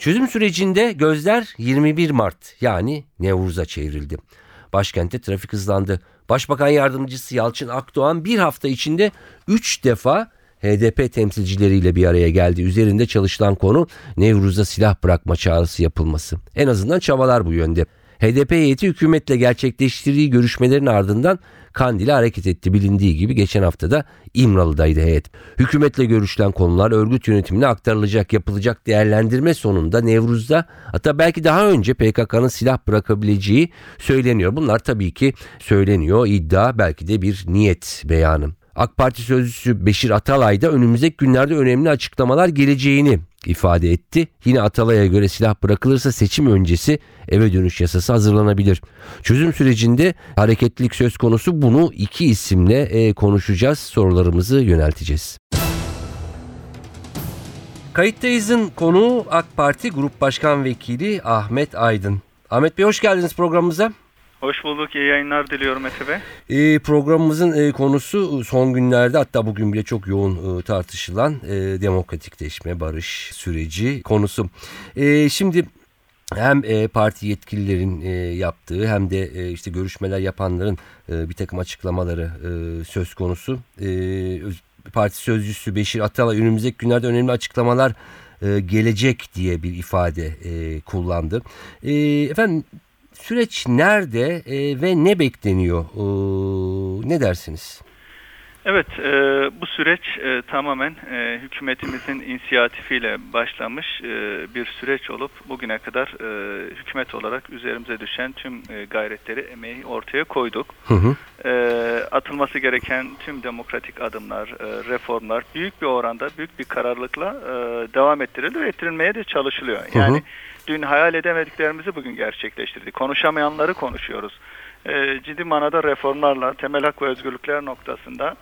Çözüm sürecinde gözler 21 Mart yani Nevruz'a çevrildi. Başkentte trafik hızlandı. Başbakan yardımcısı Yalçın Akdoğan bir hafta içinde 3 defa HDP temsilcileriyle bir araya geldi. Üzerinde çalışılan konu Nevruz'a silah bırakma çağrısı yapılması. En azından çabalar bu yönde. HDP heyeti hükümetle gerçekleştirdiği görüşmelerin ardından Kandil'e hareket etti. Bilindiği gibi geçen haftada İmralı'daydı heyet. Hükümetle görüşülen konular örgüt yönetimine aktarılacak, yapılacak değerlendirme sonunda Nevruz'da hatta belki daha önce PKK'nın silah bırakabileceği söyleniyor. Bunlar tabii ki söyleniyor, iddia belki de bir niyet beyanı. AK Parti sözcüsü Beşir Atalay da önümüzdeki günlerde önemli açıklamalar geleceğini ifade etti. Yine Atalay'a göre silah bırakılırsa seçim öncesi eve dönüş yasası hazırlanabilir. Çözüm sürecinde hareketlilik söz konusu bunu iki isimle e, konuşacağız. Sorularımızı yönelteceğiz. Kayıttayız'ın konuğu AK Parti Grup Başkan Vekili Ahmet Aydın. Ahmet Bey hoş geldiniz programımıza. Hoş bulduk. İyi yayınlar diliyorum Mete Bey. E, programımızın e, konusu son günlerde hatta bugün bile çok yoğun e, tartışılan e, demokratikleşme, barış süreci konusu. E, şimdi hem e, parti yetkililerin e, yaptığı hem de e, işte görüşmeler yapanların e, bir takım açıklamaları e, söz konusu. E, parti sözcüsü Beşir Atalay önümüzdeki günlerde önemli açıklamalar e, gelecek diye bir ifade e, kullandı. E, efendim süreç nerede e, ve ne bekleniyor? E, ne dersiniz? Evet, e, bu süreç e, tamamen e, hükümetimizin inisiyatifiyle başlamış e, bir süreç olup bugüne kadar e, hükümet olarak üzerimize düşen tüm e, gayretleri, emeği ortaya koyduk. Hı hı. E, atılması gereken tüm demokratik adımlar, e, reformlar büyük bir oranda, büyük bir kararlılıkla e, devam ettirildi ve ettirilmeye de çalışılıyor. Yani Hı hı. Dün hayal edemediklerimizi bugün gerçekleştirdik. Konuşamayanları konuşuyoruz. E, ciddi manada reformlarla, temel hak ve özgürlükler noktasında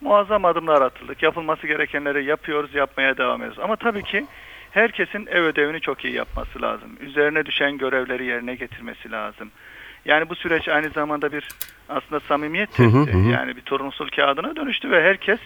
muazzam adımlar atıldık. Yapılması gerekenleri yapıyoruz, yapmaya devam ediyoruz. Ama tabii ki herkesin ev ödevini çok iyi yapması lazım. Üzerine düşen görevleri yerine getirmesi lazım. Yani bu süreç aynı zamanda bir aslında samimiyet Hı hı testi. hı. Yani bir torunsul kağıdına dönüştü ve herkes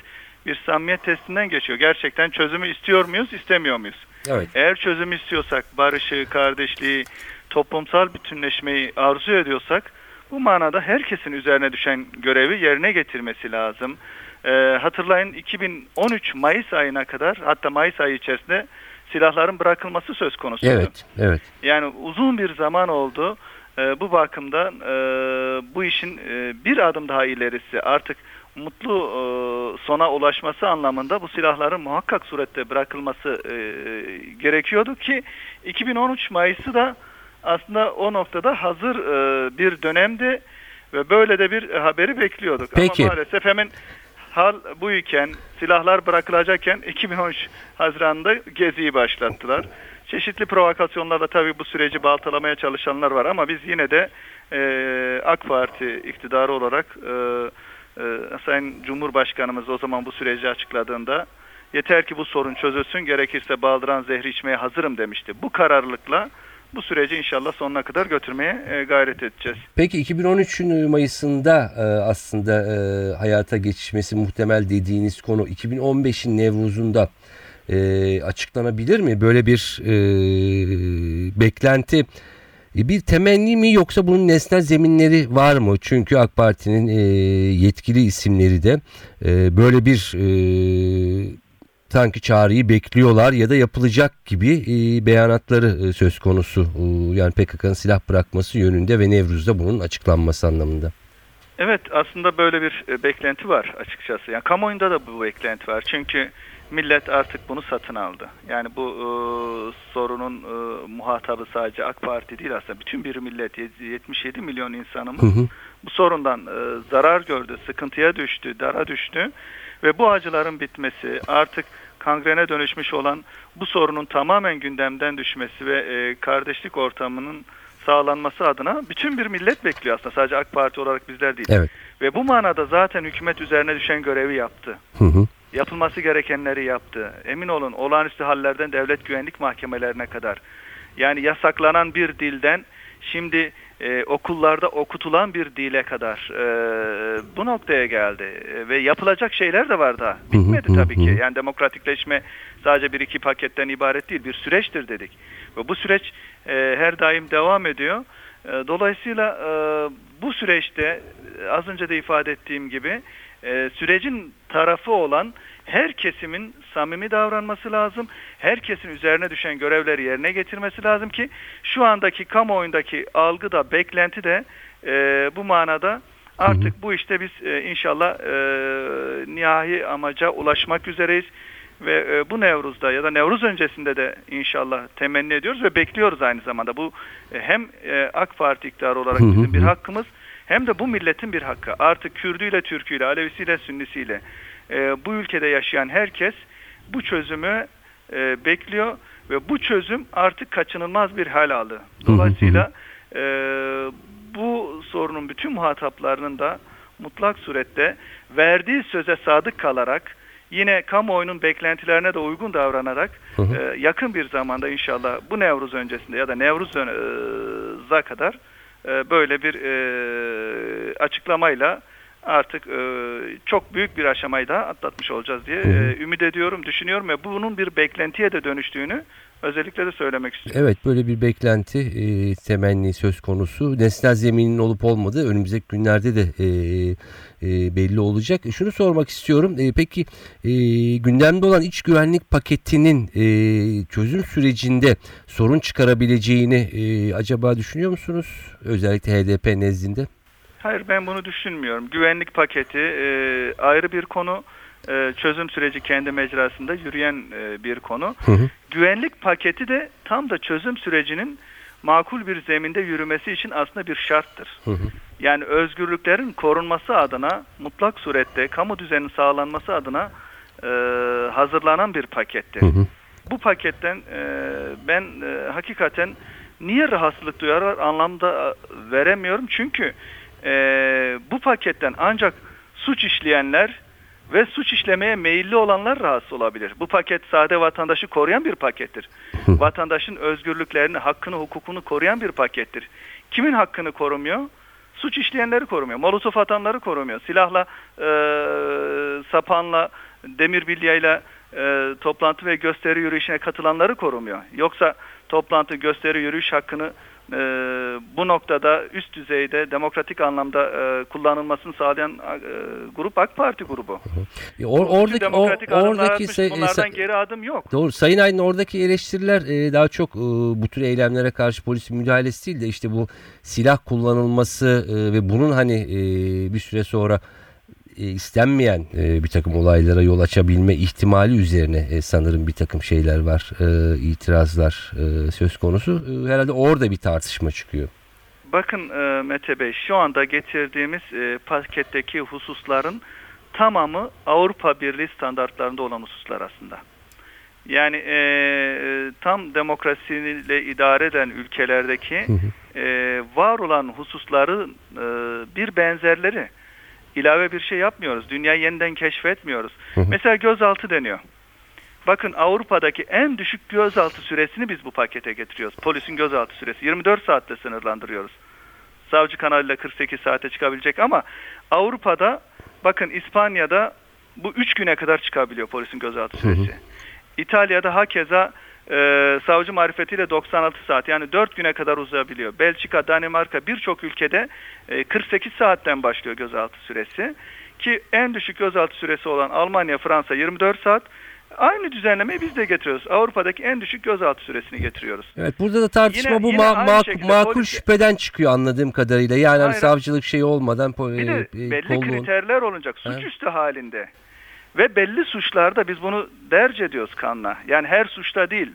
bir samimiyet testinden geçiyor. Gerçekten çözümü istiyor muyuz, istemiyor muyuz? Evet. Eğer çözümü istiyorsak, barışı, kardeşliği, toplumsal bütünleşmeyi arzu ediyorsak bu manada herkesin üzerine düşen görevi yerine getirmesi lazım. Ee, hatırlayın 2013 Mayıs ayına kadar hatta Mayıs ayı içerisinde silahların bırakılması söz konusu. Evet, evet. Yani uzun bir zaman oldu. Ee, bu bakımdan e, bu işin e, bir adım daha ilerisi artık mutlu e, sona ulaşması anlamında bu silahların muhakkak surette bırakılması e, gerekiyordu ki 2013 Mayıs'ı da aslında o noktada hazır e, bir dönemdi ve böyle de bir haberi bekliyorduk. Peki. Ama maalesef hemen hal bu iken silahlar bırakılacakken 2013 Haziran'da geziyi başlattılar. Çeşitli provokasyonlarla tabii bu süreci baltalamaya çalışanlar var ama biz yine de e, AK Parti iktidarı olarak e, Sayın Cumhurbaşkanımız o zaman bu süreci açıkladığında yeter ki bu sorun çözülsün gerekirse baldıran zehri içmeye hazırım demişti. Bu kararlılıkla bu süreci inşallah sonuna kadar götürmeye e, gayret edeceğiz. Peki 2013'ün Mayıs'ında e, aslında e, hayata geçmesi muhtemel dediğiniz konu 2015'in Nevruz'unda açıklanabilir mi? Böyle bir beklenti bir temenni mi yoksa bunun nesnel zeminleri var mı? Çünkü AK Parti'nin e, yetkili isimleri de e, böyle bir e, sanki çağrıyı bekliyorlar ya da yapılacak gibi e, beyanatları e, söz konusu. E, yani PKK'nın silah bırakması yönünde ve Nevruz'da bunun açıklanması anlamında. Evet aslında böyle bir e, beklenti var açıkçası. Yani kamuoyunda da bu beklenti var. Çünkü millet artık bunu satın aldı. Yani bu e, sorunun e, muhatabı sadece AK Parti değil aslında bütün bir millet 77 milyon insanımız Hı hı. bu sorundan e, zarar gördü, sıkıntıya düştü, dara düştü ve bu acıların bitmesi artık kangrene dönüşmüş olan bu sorunun tamamen gündemden düşmesi ve e, kardeşlik ortamının sağlanması adına bütün bir millet bekliyor aslında. Sadece AK Parti olarak bizler değil. Evet. Ve bu manada zaten hükümet üzerine düşen görevi yaptı. Hı hı. Yapılması gerekenleri yaptı. Emin olun olağanüstü hallerden devlet güvenlik mahkemelerine kadar. Yani yasaklanan bir dilden şimdi e, okullarda okutulan bir dile kadar e, bu noktaya geldi. E, ve yapılacak şeyler de var daha. Bitmedi tabii ki. Yani demokratikleşme sadece bir iki paketten ibaret değil. Bir süreçtir dedik. Ve bu süreç e, her daim devam ediyor. E, dolayısıyla e, bu süreçte e, az önce de ifade ettiğim gibi e, sürecin tarafı olan her kesimin samimi davranması lazım. Herkesin üzerine düşen görevleri yerine getirmesi lazım ki şu andaki kamuoyundaki algı da beklenti de e, bu manada artık bu işte biz e, inşallah e, nihai amaca ulaşmak üzereyiz ve e, bu Nevruz'da ya da Nevruz öncesinde de inşallah temenni ediyoruz ve bekliyoruz aynı zamanda. Bu e, hem e, AK Parti iktidarı olarak Hı hı bizim bir hı. hakkımız hem de bu milletin bir hakkı. Artık Kürdüyle, Türküyle, Alevisiyle, Sünnisiyle e, bu ülkede yaşayan herkes bu çözümü e, bekliyor ve bu çözüm artık kaçınılmaz bir hal aldı. Dolayısıyla e, bu sorunun bütün muhataplarının da mutlak surette verdiği söze sadık kalarak yine kamuoyunun beklentilerine de uygun davranarak Hı hı. e, yakın bir zamanda inşallah bu Nevruz öncesinde ya da Nevruz'a kadar e, böyle bir e, açıklamayla artık e, çok büyük bir aşamayı daha atlatmış olacağız diye e, ümit ediyorum, düşünüyorum ve bunun bir beklentiye de dönüştüğünü özellikle de söylemek istiyorum. Evet böyle bir beklenti e, temenni söz konusu. Nesnel zeminin olup olmadığı önümüzdeki günlerde de e, e, belli olacak. Şunu sormak istiyorum. E, peki e, gündemde olan iç güvenlik paketinin e, çözüm sürecinde sorun çıkarabileceğini e, acaba düşünüyor musunuz? Özellikle HDP nezdinde. Hayır ben bunu düşünmüyorum. Güvenlik paketi e, ayrı bir konu. E, çözüm süreci kendi mecrasında yürüyen e, bir konu. Hı hı. Güvenlik paketi de tam da çözüm sürecinin makul bir zeminde yürümesi için aslında bir şarttır. Hı hı. Yani özgürlüklerin korunması adına mutlak surette kamu düzeninin sağlanması adına e, hazırlanan bir pakettir. Hı hı. Bu paketten e, ben e, hakikaten niye rahatsızlık duyar anlamda e, veremiyorum. Çünkü e, bu paketten ancak suç işleyenler ve suç işlemeye meyilli olanlar rahatsız olabilir. Bu paket sade vatandaşı koruyan bir pakettir. Vatandaşın özgürlüklerini, hakkını, hukukunu koruyan bir pakettir. Kimin hakkını korumuyor? Suç işleyenleri korumuyor. Molotof atanları korumuyor. Silahla, e, sapanla, demir bilyayla e, toplantı ve gösteri yürüyüşüne katılanları korumuyor. Yoksa toplantı, gösteri, yürüyüş hakkını e, bu noktada üst düzeyde demokratik anlamda e, kullanılmasını sağlayan e, grup AK Parti grubu. E, or- oradaki demokratik adımlar oradaki say- bunlardan say- geri adım yok. Doğru. Sayın Aydın oradaki eleştiriler e, daha çok e, bu tür eylemlere karşı polisin müdahalesi değil de işte bu silah kullanılması e, ve bunun hani e, bir süre sonra istenmeyen e, bir takım olaylara yol açabilme ihtimali üzerine e, sanırım bir takım şeyler var, e, itirazlar e, söz konusu. E, herhalde orada bir tartışma çıkıyor. Bakın e, Mete Bey şu anda getirdiğimiz e, paketteki hususların tamamı Avrupa Birliği standartlarında olan hususlar aslında. Yani e, e, tam demokrasiyle idare eden ülkelerdeki e, var olan hususların e, bir benzerleri. İlave bir şey yapmıyoruz. Dünyayı yeniden keşfetmiyoruz. Hı hı. Mesela gözaltı deniyor. Bakın Avrupa'daki en düşük gözaltı süresini biz bu pakete getiriyoruz. Polisin gözaltı süresi 24 saatte sınırlandırıyoruz. Savcı kanalıyla 48 saate çıkabilecek ama Avrupa'da bakın İspanya'da bu 3 güne kadar çıkabiliyor polisin gözaltı Hı hı. süresi. İtalya'da hakeza e, savcı marifetiyle 96 saat yani 4 güne kadar uzayabiliyor. Belçika, Danimarka birçok ülkede e, 48 saatten başlıyor gözaltı süresi. Ki en düşük gözaltı süresi olan Almanya, Fransa 24 saat. Aynı düzenlemeyi biz de getiriyoruz. Avrupa'daki en düşük gözaltı süresini getiriyoruz. Evet burada da tartışma Yine- bu yine ma- şekilde makul polis- şüpheden çıkıyor anladığım kadarıyla. Yani hani savcılık şeyi olmadan Bir de e, belli kolluğun- kriterler olacak. Suçüstü halinde. Ve belli suçlarda biz bunu derc ediyoruz kanla. Yani her suçta değil.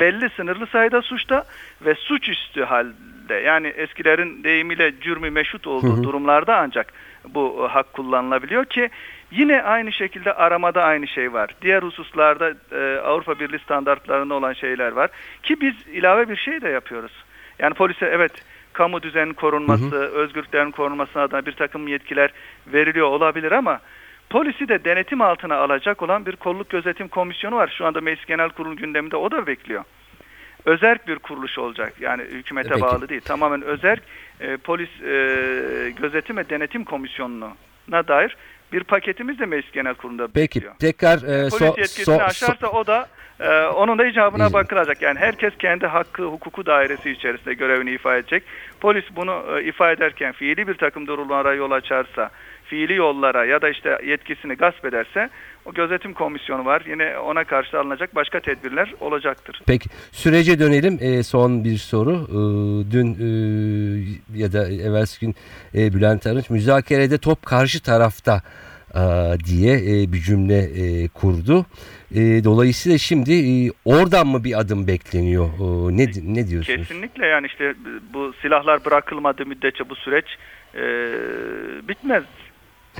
Belli sınırlı sayıda suçta ve suçüstü halde. Yani eskilerin deyimiyle cürmü meşhut olduğu Hı hı. durumlarda ancak bu e, hak kullanılabiliyor ki yine aynı şekilde aramada aynı şey var. Diğer hususlarda e, Avrupa Birliği standartlarında olan şeyler var. Ki biz ilave bir şey de yapıyoruz. Yani polise evet kamu düzeninin korunması, özgürlüklerin korunması adına bir takım yetkiler veriliyor olabilir ama polisi de denetim altına alacak olan bir kolluk gözetim komisyonu var. Şu anda Meclis Genel Kurulu gündeminde o da bekliyor. Özerk bir kuruluş olacak. Yani hükümete Peki. bağlı değil. Tamamen özerk e, polis e, gözetim ve denetim komisyonuna dair bir paketimiz de Meclis Genel Kurulu'nda Peki bekliyor. tekrar e, Polis so- yetkisini so- aşarsa o da e, onun da icabına İyi. bakılacak. Yani herkes kendi hakkı, hukuku dairesi içerisinde görevini ifade edecek. Polis bunu e, ifade ederken fiili bir takım durumlara yol açarsa, fiili yollara ya da işte yetkisini gasp ederse o gözetim komisyonu var. Yine ona karşı alınacak başka tedbirler olacaktır. Peki sürece dönelim. E, son bir soru. E, dün e, ya da evvelsi gün e, Bülent Arınç müzakerede top karşı tarafta e, diye e, bir cümle e, kurdu. Dolayısıyla şimdi oradan mı bir adım bekleniyor? Ne ne diyorsunuz? Kesinlikle yani işte bu silahlar bırakılmadığı müddetçe bu süreç bitmez.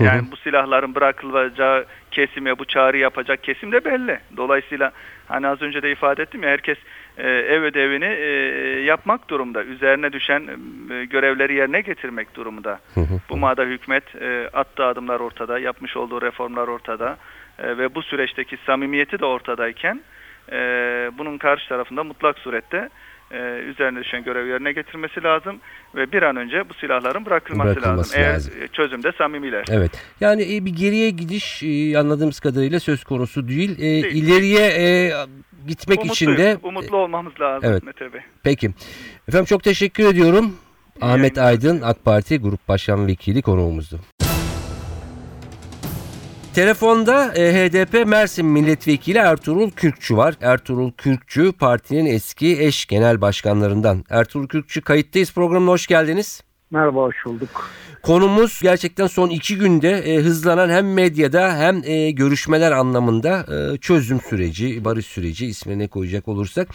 Yani bu silahların bırakılacağı kesime bu çağrı yapacak kesim de belli. Dolayısıyla hani az önce de ifade ettim ya herkes e, ev ödevini e, yapmak durumda. Üzerine düşen e, görevleri yerine getirmek durumunda. Bu mada hükümet e, attığı adımlar ortada, yapmış olduğu reformlar ortada e, ve bu süreçteki samimiyeti de ortadayken e, bunun karşı tarafında mutlak surette e, üzerine düşen görev yerine getirmesi lazım ve bir an önce bu silahların bırakılması, Bırakılması lazım. lazım. Eğer e, çözümde samimiler. Evet. Yani e, bir geriye gidiş e, anladığımız kadarıyla söz konusu değil. E, Değil. ileriye e, gitmek için Umutluyuz. de umutlu olmamız lazım Evet. Mete Bey. Peki. Efendim çok teşekkür ediyorum. İyi Ahmet yayınlar Aydın AK Parti Grup Başkan Vekili konuğumuzdu. Telefonda e, HDP Mersin Milletvekili Ertuğrul Kürkçü var. Ertuğrul Kürkçü partinin eski eş genel başkanlarından. Ertuğrul Kürkçü kayıttayız programına hoş geldiniz. Merhaba, hoş bulduk. Konumuz gerçekten son iki günde e, hızlanan hem medyada hem e, görüşmeler anlamında e, çözüm süreci, barış süreci ismine ne koyacak olursak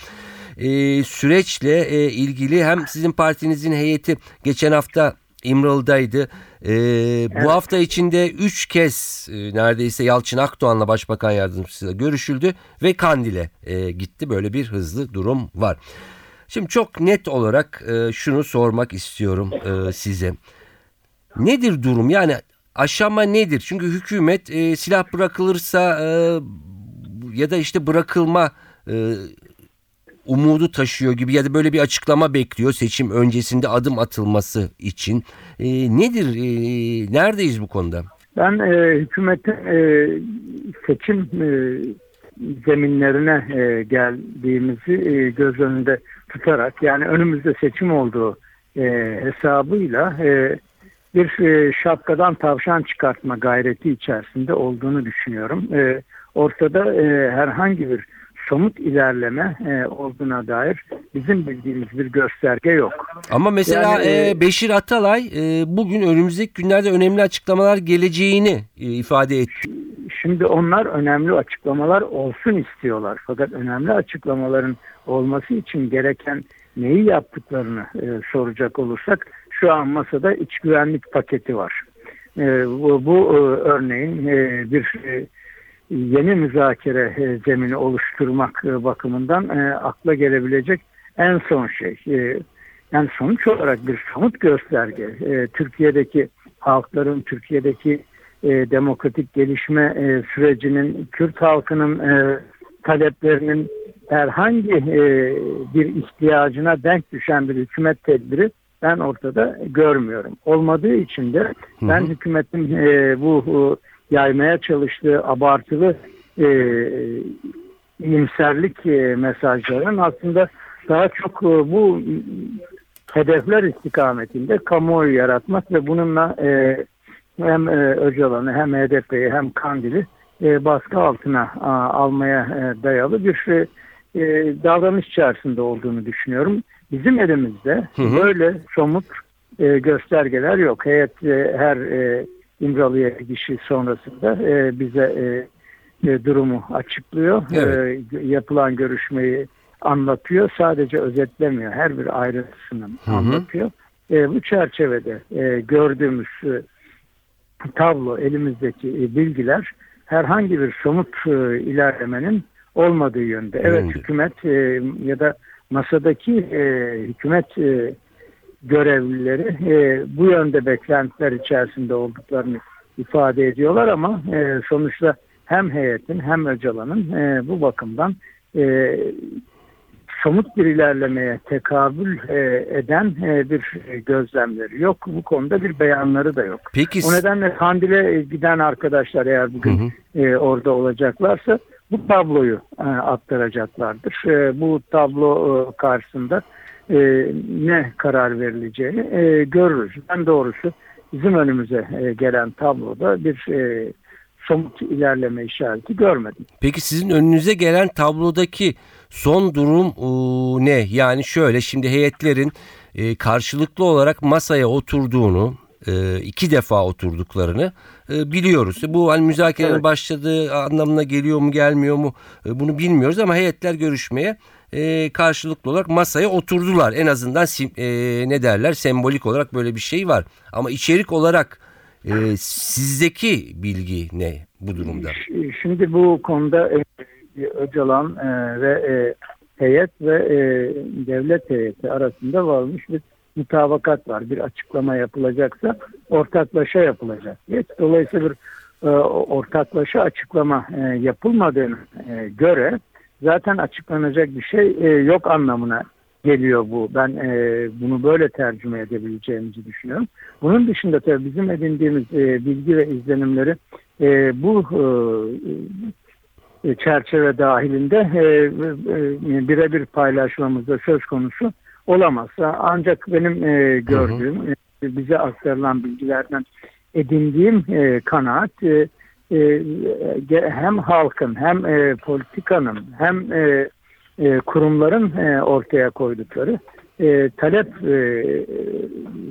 e, süreçle e, ilgili hem sizin partinizin heyeti geçen hafta İmralı'daydı. E, Bu hafta içinde üç kez e, neredeyse Yalçın Akdoğan'la Başbakan Yardımcısıyla görüşüldü ve Kandil'e e, gitti. Böyle bir hızlı durum var. Şimdi çok net olarak e, şunu sormak istiyorum e, size. Nedir durum? Yani aşama nedir? Çünkü hükümet e, silah bırakılırsa e, ya da işte bırakılma e, umudu taşıyor gibi ya da böyle bir açıklama bekliyor seçim öncesinde adım atılması için. E, nedir? E, neredeyiz bu konuda? Ben e, hükümetin e, seçim e, zeminlerine e, geldiğimizi e, göz önünde tutarak yani önümüzde seçim olduğu e, hesabıyla e, bir e, şapkadan tavşan çıkartma gayreti içerisinde olduğunu düşünüyorum. E, ortada e, herhangi bir somut ilerleme e, olduğuna dair bizim bildiğimiz bir gösterge yok. Ama mesela Yani, e, e, Beşir Atalay e, bugün önümüzdeki günlerde önemli açıklamalar geleceğini e, ifade etti. Şimdi onlar önemli açıklamalar olsun istiyorlar. Fakat önemli açıklamaların olması için gereken neyi yaptıklarını e, soracak olursak şu an masada iç güvenlik paketi var. E, bu bu e, örneğin e, bir e, yeni müzakere e, zemini oluşturmak e, bakımından e, akla gelebilecek en son şey. Yani sonuç olarak bir somut gösterge. Türkiye'deki halkların, Türkiye'deki demokratik gelişme sürecinin, Kürt halkının taleplerinin herhangi bir ihtiyacına denk düşen bir hükümet tedbiri ben ortada görmüyorum. Olmadığı için de ben hükümetin bu yaymaya çalıştığı abartılı e, iyimserlik e, mesajlarının aslında daha çok e, bu hedefler istikametinde kamuoyu yaratmak ve bununla e, hem e, Öcalan'ı hem HDP'yi hem Kandil'i e, baskı altına a, almaya e, dayalı bir e, e, davranış içerisinde olduğunu düşünüyorum. Bizim elimizde Hı hı. böyle somut e, göstergeler yok. Heyet e, her e, İmralı'ya gidişi sonrasında e, bize e, e, durumu açıklıyor. Evet. E, yapılan görüşmeyi anlatıyor. Sadece özetlemiyor. Her bir ayrıntısını anlatıyor. E, bu çerçevede e, gördüğümüz e, tablo, elimizdeki e, bilgiler herhangi bir somut e, ilerlemenin olmadığı yönde. Evet Yönde. hükümet e, ya da masadaki e, hükümet e, görevlileri e, bu yönde beklentiler içerisinde olduklarını ifade ediyorlar ama e, sonuçta hem heyetin hem Öcalan'ın e, bu bakımdan e, somut bir ilerlemeye tekabül e, eden e, bir gözlemleri yok. Bu konuda bir beyanları da yok. Peki O nedenle Kandil'e giden arkadaşlar eğer bugün Hı hı. e, orada olacaklarsa bu tabloyu e, aktaracaklardır. E, bu tablo e, karşısında e, ne karar verileceğini e, görürüz. Ben doğrusu bizim önümüze e, gelen tabloda bir e, somut ilerleme işareti görmedim. Peki sizin önünüze gelen tablodaki son durum ıı, ne? Yani şöyle şimdi heyetlerin e, karşılıklı olarak masaya oturduğunu e, iki defa oturduklarını e, biliyoruz. Bu hani müzakerenin Evet. başladığı anlamına geliyor mu gelmiyor mu e, bunu bilmiyoruz ama heyetler görüşmeye e, karşılıklı olarak masaya oturdular. En azından sim- e, ne derler sembolik olarak böyle bir şey var. Ama içerik olarak e, sizdeki bilgi ne bu durumda? Şimdi bu konuda e, Öcalan e, ve e, heyet ve e, devlet heyeti arasında varmış bir mutabakat var. Bir açıklama yapılacaksa ortaklaşa yapılacak. Dolayısıyla bir e, ortaklaşa açıklama e, yapılmadığına e, göre zaten açıklanacak bir şey e, yok anlamına geliyor bu. Ben e, bunu böyle tercüme edebileceğimizi düşünüyorum. Bunun dışında tabii bizim edindiğimiz e, bilgi ve izlenimleri e, bu e, çerçeve dahilinde e, e, birebir paylaşmamızda söz konusu olamazsa ancak benim e, gördüğüm e, bize aktarılan bilgilerden edindiğim e, kanaat e, e, hem halkın hem e, politikanın hem e, e, kurumların e, ortaya koydukları e, talep e,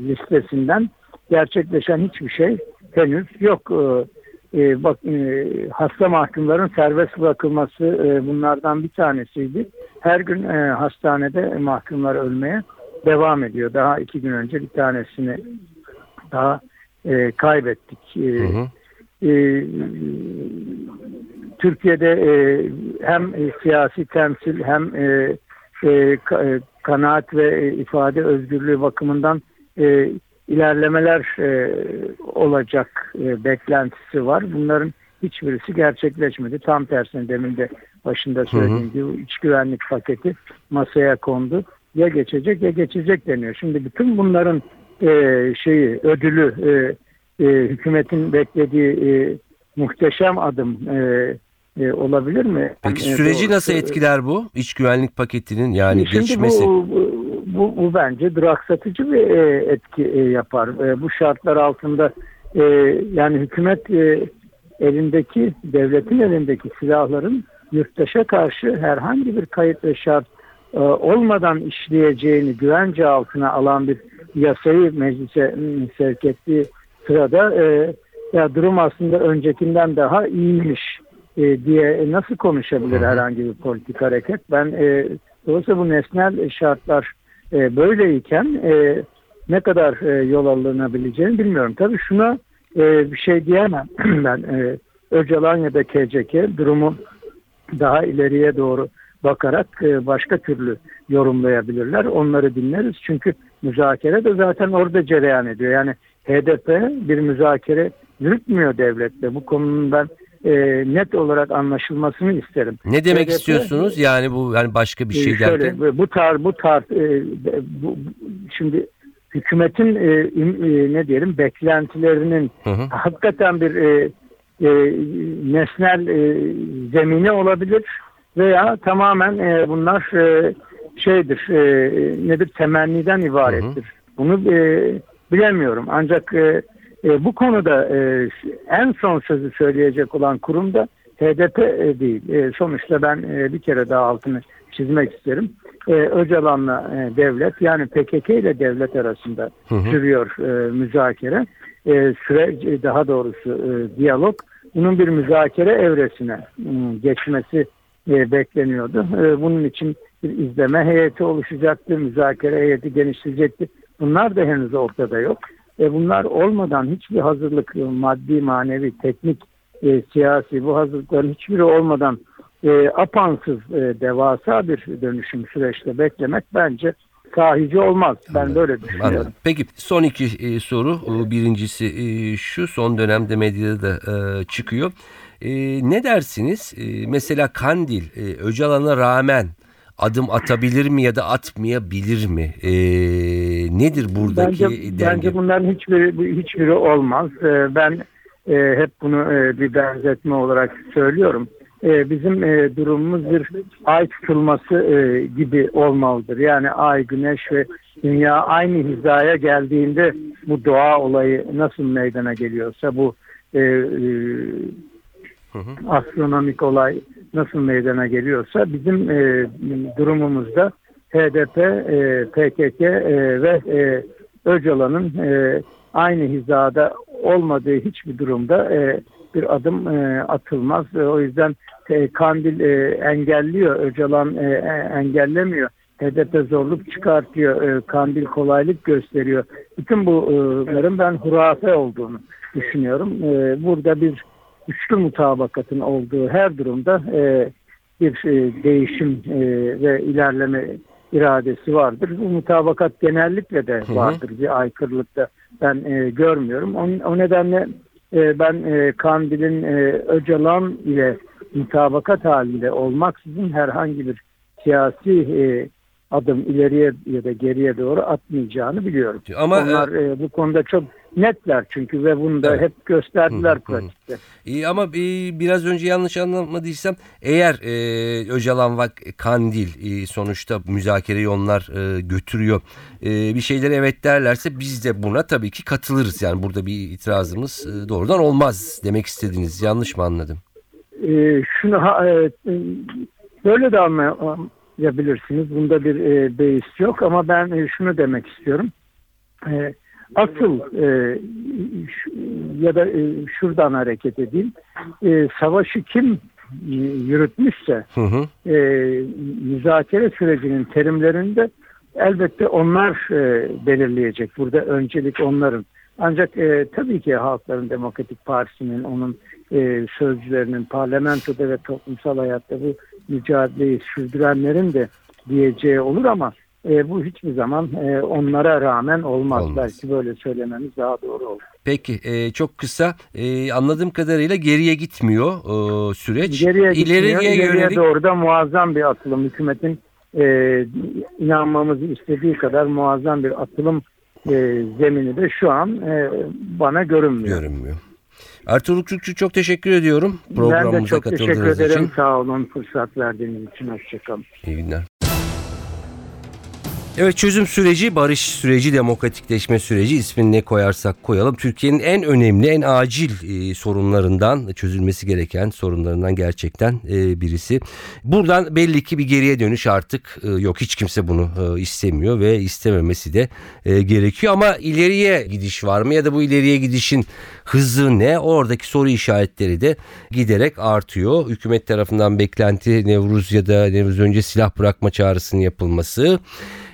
listesinden gerçekleşen hiçbir şey henüz yok. E, e, bak e, hasta mahkumların serbest bırakılması e, bunlardan bir tanesiydi. Her gün e, hastanede mahkumlar ölmeye devam ediyor. Daha iki gün önce bir tanesini daha e, kaybettik. E, Hı hı. E, Türkiye'de e, hem siyasi temsil hem e, e, e, kanaat ve e, ifade özgürlüğü bakımından e, ilerlemeler e, olacak e, beklentisi var. Bunların hiçbirisi gerçekleşmedi. Tam tersine demin de başında söylediğim gibi iç güvenlik paketi masaya kondu. Ya geçecek ya geçecek deniyor. Şimdi bütün bunların e, şeyi ödülü e, e, hükümetin beklediği e, muhteşem adım e, e, olabilir mi? Peki Yani, süreci nasıl etkiler bu? İç güvenlik paketinin yani Şimdi geçmesi. Bu, bu, bu bence duraksatıcı bir e, etki e, yapar. E, bu şartlar altında e, yani hükümet e, elindeki, devletin elindeki silahların yurttaşa karşı herhangi bir kayıt ve şart e, olmadan işleyeceğini güvence altına alan bir yasayı meclise sevk ettiği sırada e, ya durum aslında öncekinden daha iyiymiş e, diye nasıl konuşabilir herhangi bir politik hareket? Ben e, dolayısıyla bu nesnel şartlar e, böyleyken e, ne kadar e, yol alınabileceğini bilmiyorum. Tabii şuna e, bir şey diyemem ben. E, Öcalan ya da KCK durumu daha ileriye doğru bakarak e, başka türlü yorumlayabilirler. Onları dinleriz. Çünkü müzakere de zaten orada cereyan ediyor. Yani HDP bir müzakere yürütmüyor devletle. Bu konunun ben e, net olarak anlaşılmasını isterim. Ne demek HDP istiyorsunuz? Yani bu yani başka bir e, şey şöyle, derken. bu tar bu tar e, bu, şimdi hükümetin e, e, ne diyelim beklentilerinin Hı hı. hakikaten bir e, e, nesnel e, zemini olabilir veya tamamen e, bunlar e, şeydir e, nedir temenniden ibarettir. Bunu e, bilemiyorum ancak e, e, bu konuda e, en son sözü söyleyecek olan kurum da HDP e, değil. E, sonuçta ben e, bir kere daha altını çizmek isterim. E, Öcalan'la e, devlet yani PKK ile devlet arasında Hı hı. sürüyor e, müzakere. E, süre daha doğrusu e, diyalog. Bunun bir müzakere evresine m, geçmesi e, bekleniyordu. E, bunun için bir izleme heyeti oluşacaktı. Müzakere heyeti genişleyecekti. Bunlar da henüz ortada yok. E, bunlar olmadan hiçbir hazırlık e, maddi, manevi, teknik, e, siyasi bu hazırlıkların hiçbiri olmadan e, apansız e, devasa bir dönüşüm süreçte beklemek bence kahici olmaz. Ben Anladım. böyle düşünüyorum. Anladım. Peki son iki e, soru. E, Birincisi e, şu son dönemde medyada da e, çıkıyor. E, ne dersiniz? E, mesela Kandil e, Öcalan'a rağmen adım atabilir mi ya da atmayabilir mi? E, nedir buradaki Bence, denge? bence bunların hiçbiri hiçbiri olmaz. Ee, Ben e, hep bunu e, bir benzetme olarak söylüyorum. E, Bizim e, durumumuz bir ay tutulması e, gibi olmalıdır. Yani ay, güneş ve dünya aynı hizaya geldiğinde bu doğa olayı nasıl meydana geliyorsa bu e, e, astronomik olay nasıl meydana geliyorsa bizim e, durumumuzda HDP, e, PKK e, ve e, Öcalan'ın e, aynı hizada olmadığı hiçbir durumda e, bir adım e, atılmaz. E, o yüzden e, Kandil e, engelliyor, Öcalan e, e, engellemiyor. HDP zorluk çıkartıyor, e, Kandil kolaylık gösteriyor. Bütün bunların ben hurafe olduğunu düşünüyorum. E, burada bir güçlü mutabakatın olduğu her durumda e, bir e, değişim e, ve ilerleme iradesi vardır. Bu mutabakat genellikle de hı. vardır. Bir aykırılıkta ben e, görmüyorum. O, o nedenle e, ben e, Kandil'in e, Öcalan ile mutabakat halinde olmaksızın herhangi bir siyasi e, adım ileriye ya da geriye doğru atmayacağını biliyorum. Ama, Onlar e, bu konuda çok netler çünkü ve bunu da Evet. hep gösterdiler Hı hı, hı. pratikte. İyi ama e, biraz önce yanlış anlamadıysam eğer e, Öcalan ve Kandil e, sonuçta müzakereyi onlar e, götürüyor e, bir şeylere evet derlerse biz de buna tabii ki katılırız. Yani burada bir itirazımız e, doğrudan olmaz demek istediniz. Yanlış mı anladım? E, şunu ha- e, böyle de anlayabilirsiniz. Bunda bir e, beis yok ama ben e, şunu demek istiyorum. E, asıl e, şu- ya da e, şuradan hareket edeyim. E, savaşı kim e, yürütmüşse Hı hı. e, müzakere sürecinin terimlerinde elbette onlar e, belirleyecek. Burada öncelik onların. Ancak e, tabii ki Halkların Demokratik Partisi'nin, onun e, sözcülerinin parlamentoda ve toplumsal hayatta bu mücadeleyi sürdürenlerin de diyeceği olur ama e, bu hiçbir zaman e, onlara rağmen olmaz. Olmaz. Belki böyle söylememiz daha doğru olur. Peki e, çok kısa e, anladığım kadarıyla geriye gitmiyor e, süreç. Geriye gitmiyor. İleriye İleriye yönelik doğru da muazzam bir atılım. Hükümetin e, inanmamızı istediği kadar muazzam bir atılım e, zemini de şu an e, bana görünmüyor. görünmüyor. Ertuğrul Kürkçü çok teşekkür ediyorum Ben de programımıza çok teşekkür katıldığınız ederim. için. Sağ olun fırsat verdiğiniz için. Hoşçakalın. İyi günler. Evet çözüm süreci, barış süreci, demokratikleşme süreci ismini ne koyarsak koyalım. Türkiye'nin en önemli, en acil e, sorunlarından, çözülmesi gereken sorunlarından gerçekten e, birisi. Buradan belli ki bir geriye dönüş artık e, yok. Hiç kimse bunu e, istemiyor ve istememesi de e, gerekiyor. Ama ileriye gidiş var mı ya da bu ileriye gidişin hızı ne? Oradaki soru işaretleri de giderek artıyor. Hükümet tarafından beklenti Nevruz ya da Nevruz önce silah bırakma çağrısının yapılması.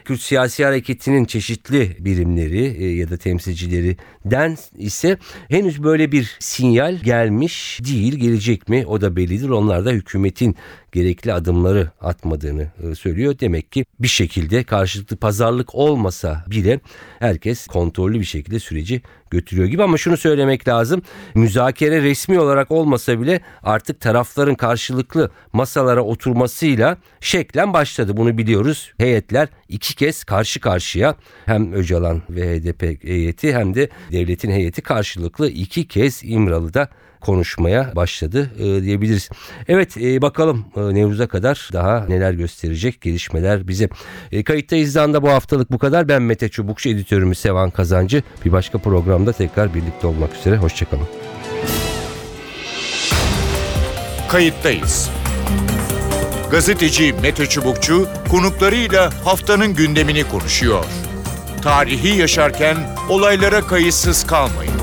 Kürt siyasi hareketinin çeşitli birimleri e, ya da temsilcilerinden ise henüz böyle bir sinyal gelmiş değil. Gelecek mi o da bellidir. Onlar da hükümetin gerekli adımları atmadığını e, söylüyor. Demek ki bir şekilde karşılıklı pazarlık olmasa bile herkes kontrollü bir şekilde süreci götürüyor gibi ama şunu söylemek lazım. Müzakere resmi olarak olmasa bile artık tarafların karşılıklı masalara oturmasıyla şeklen başladı. Bunu biliyoruz. Heyetler iki kez karşı karşıya hem Öcalan ve HDP heyeti hem de devletin heyeti karşılıklı iki kez İmralı'da konuşmaya başladı e, diyebiliriz. Evet e, bakalım e, Nevruz'a kadar daha neler gösterecek gelişmeler bize. E, kayıtta izdanda bu haftalık bu kadar. Ben Mete Çubukçu editörümüz Sevan Kazancı. Bir başka programda tekrar birlikte olmak üzere. Hoşçakalın. Kayıttayız. Gazeteci Mete Çubukçu konuklarıyla haftanın gündemini konuşuyor. Tarihi yaşarken olaylara kayıtsız kalmayın.